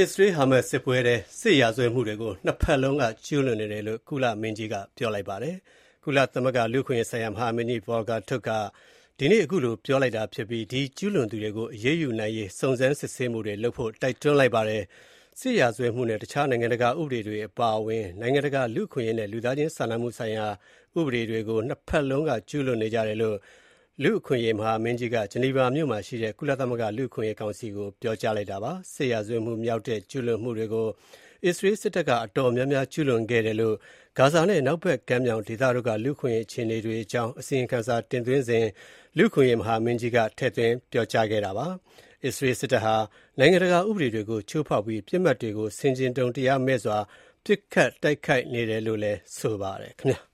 အစ္စရေး-ဟာမတ်စ်စစ်ပွဲထဲ စစ်ရာဇဝတ်မှုတွေကို နှစ်ဘက်လုံးက ကျူးလွန်နေတယ်လို့ ကုလမင်းကြီးက ပြောလိုက်ပါတယ်။ကုလသမဂ္ဂ လူ့အခွင့်အရေးဆိုင်ရာ မဟာမင်းကြီး Volker Turk က ဒီနေ့ခုလို ပြောလိုက်တာဖြစ်ပြီး ဒီကျူးလွန်သူတွေကို အရေးယူနိုင်ရေး စုံစမ်းစစ်ဆေးမှုတွေလုပ်ဖို့ တိုက်တွန်းလိုက်ပါတယ်။စစ်ရာဇဝတ်မှုနဲ့ တခြား နိုင်ငံတကာ ဥပဒေတွေအပါအဝင် နိုင်ငံတကာ လူ့အခွင့်အရေးနဲ့ လူသားချင်းစာနာမှုဆိုင်ရာ ဥပဒေတွေကို နှစ်ဘက်လုံးက ကျူးလွန်နေကြတယ်လို့ လူ့အခွင့်အရေးမဟာမင်းကြီးက ဂျနီဗာမြို့မှာရှိတဲ့ ကုလသမဂ္ဂ လူ့အခွင့်အရေးကောင်စီကို ပြောကြားလိုက်တာပါ။စစ်ရာဇဝတ်မှုမြောက်တဲ့ ကျူးလွန်မှုတွေကို အစ္စရေးစစ်တပ်က အတော်များများ ကျူးလွန်ခဲ့တယ်လို့ ဂါဇာနဲ့ အနောက်ဘက်ကမ်းမြောင်ဒေသတို့က လူ့အခွင့်အရေးအခြေအနေတွေအကြောင်း အစီရင်ခံစာတင်သွင်းစဉ် လူ့အခွင့်အရေးမဟာမင်းကြီးက ထည့်သွင်းပြောကြားခဲ့တာပါ။အစ္စရေးစစ်တပ်ဟာ နိုင်ငံတကာဥပဒေတွေကို ချိုးဖောက်ပြီး ပစ်မှတ်တွေကို ဆင်ခြင်တုံတရားမဲ့စွာ ပစ်ခတ်တိုက်ခိုက်နေတယ်လို့လည်း ဆိုပါတယ်။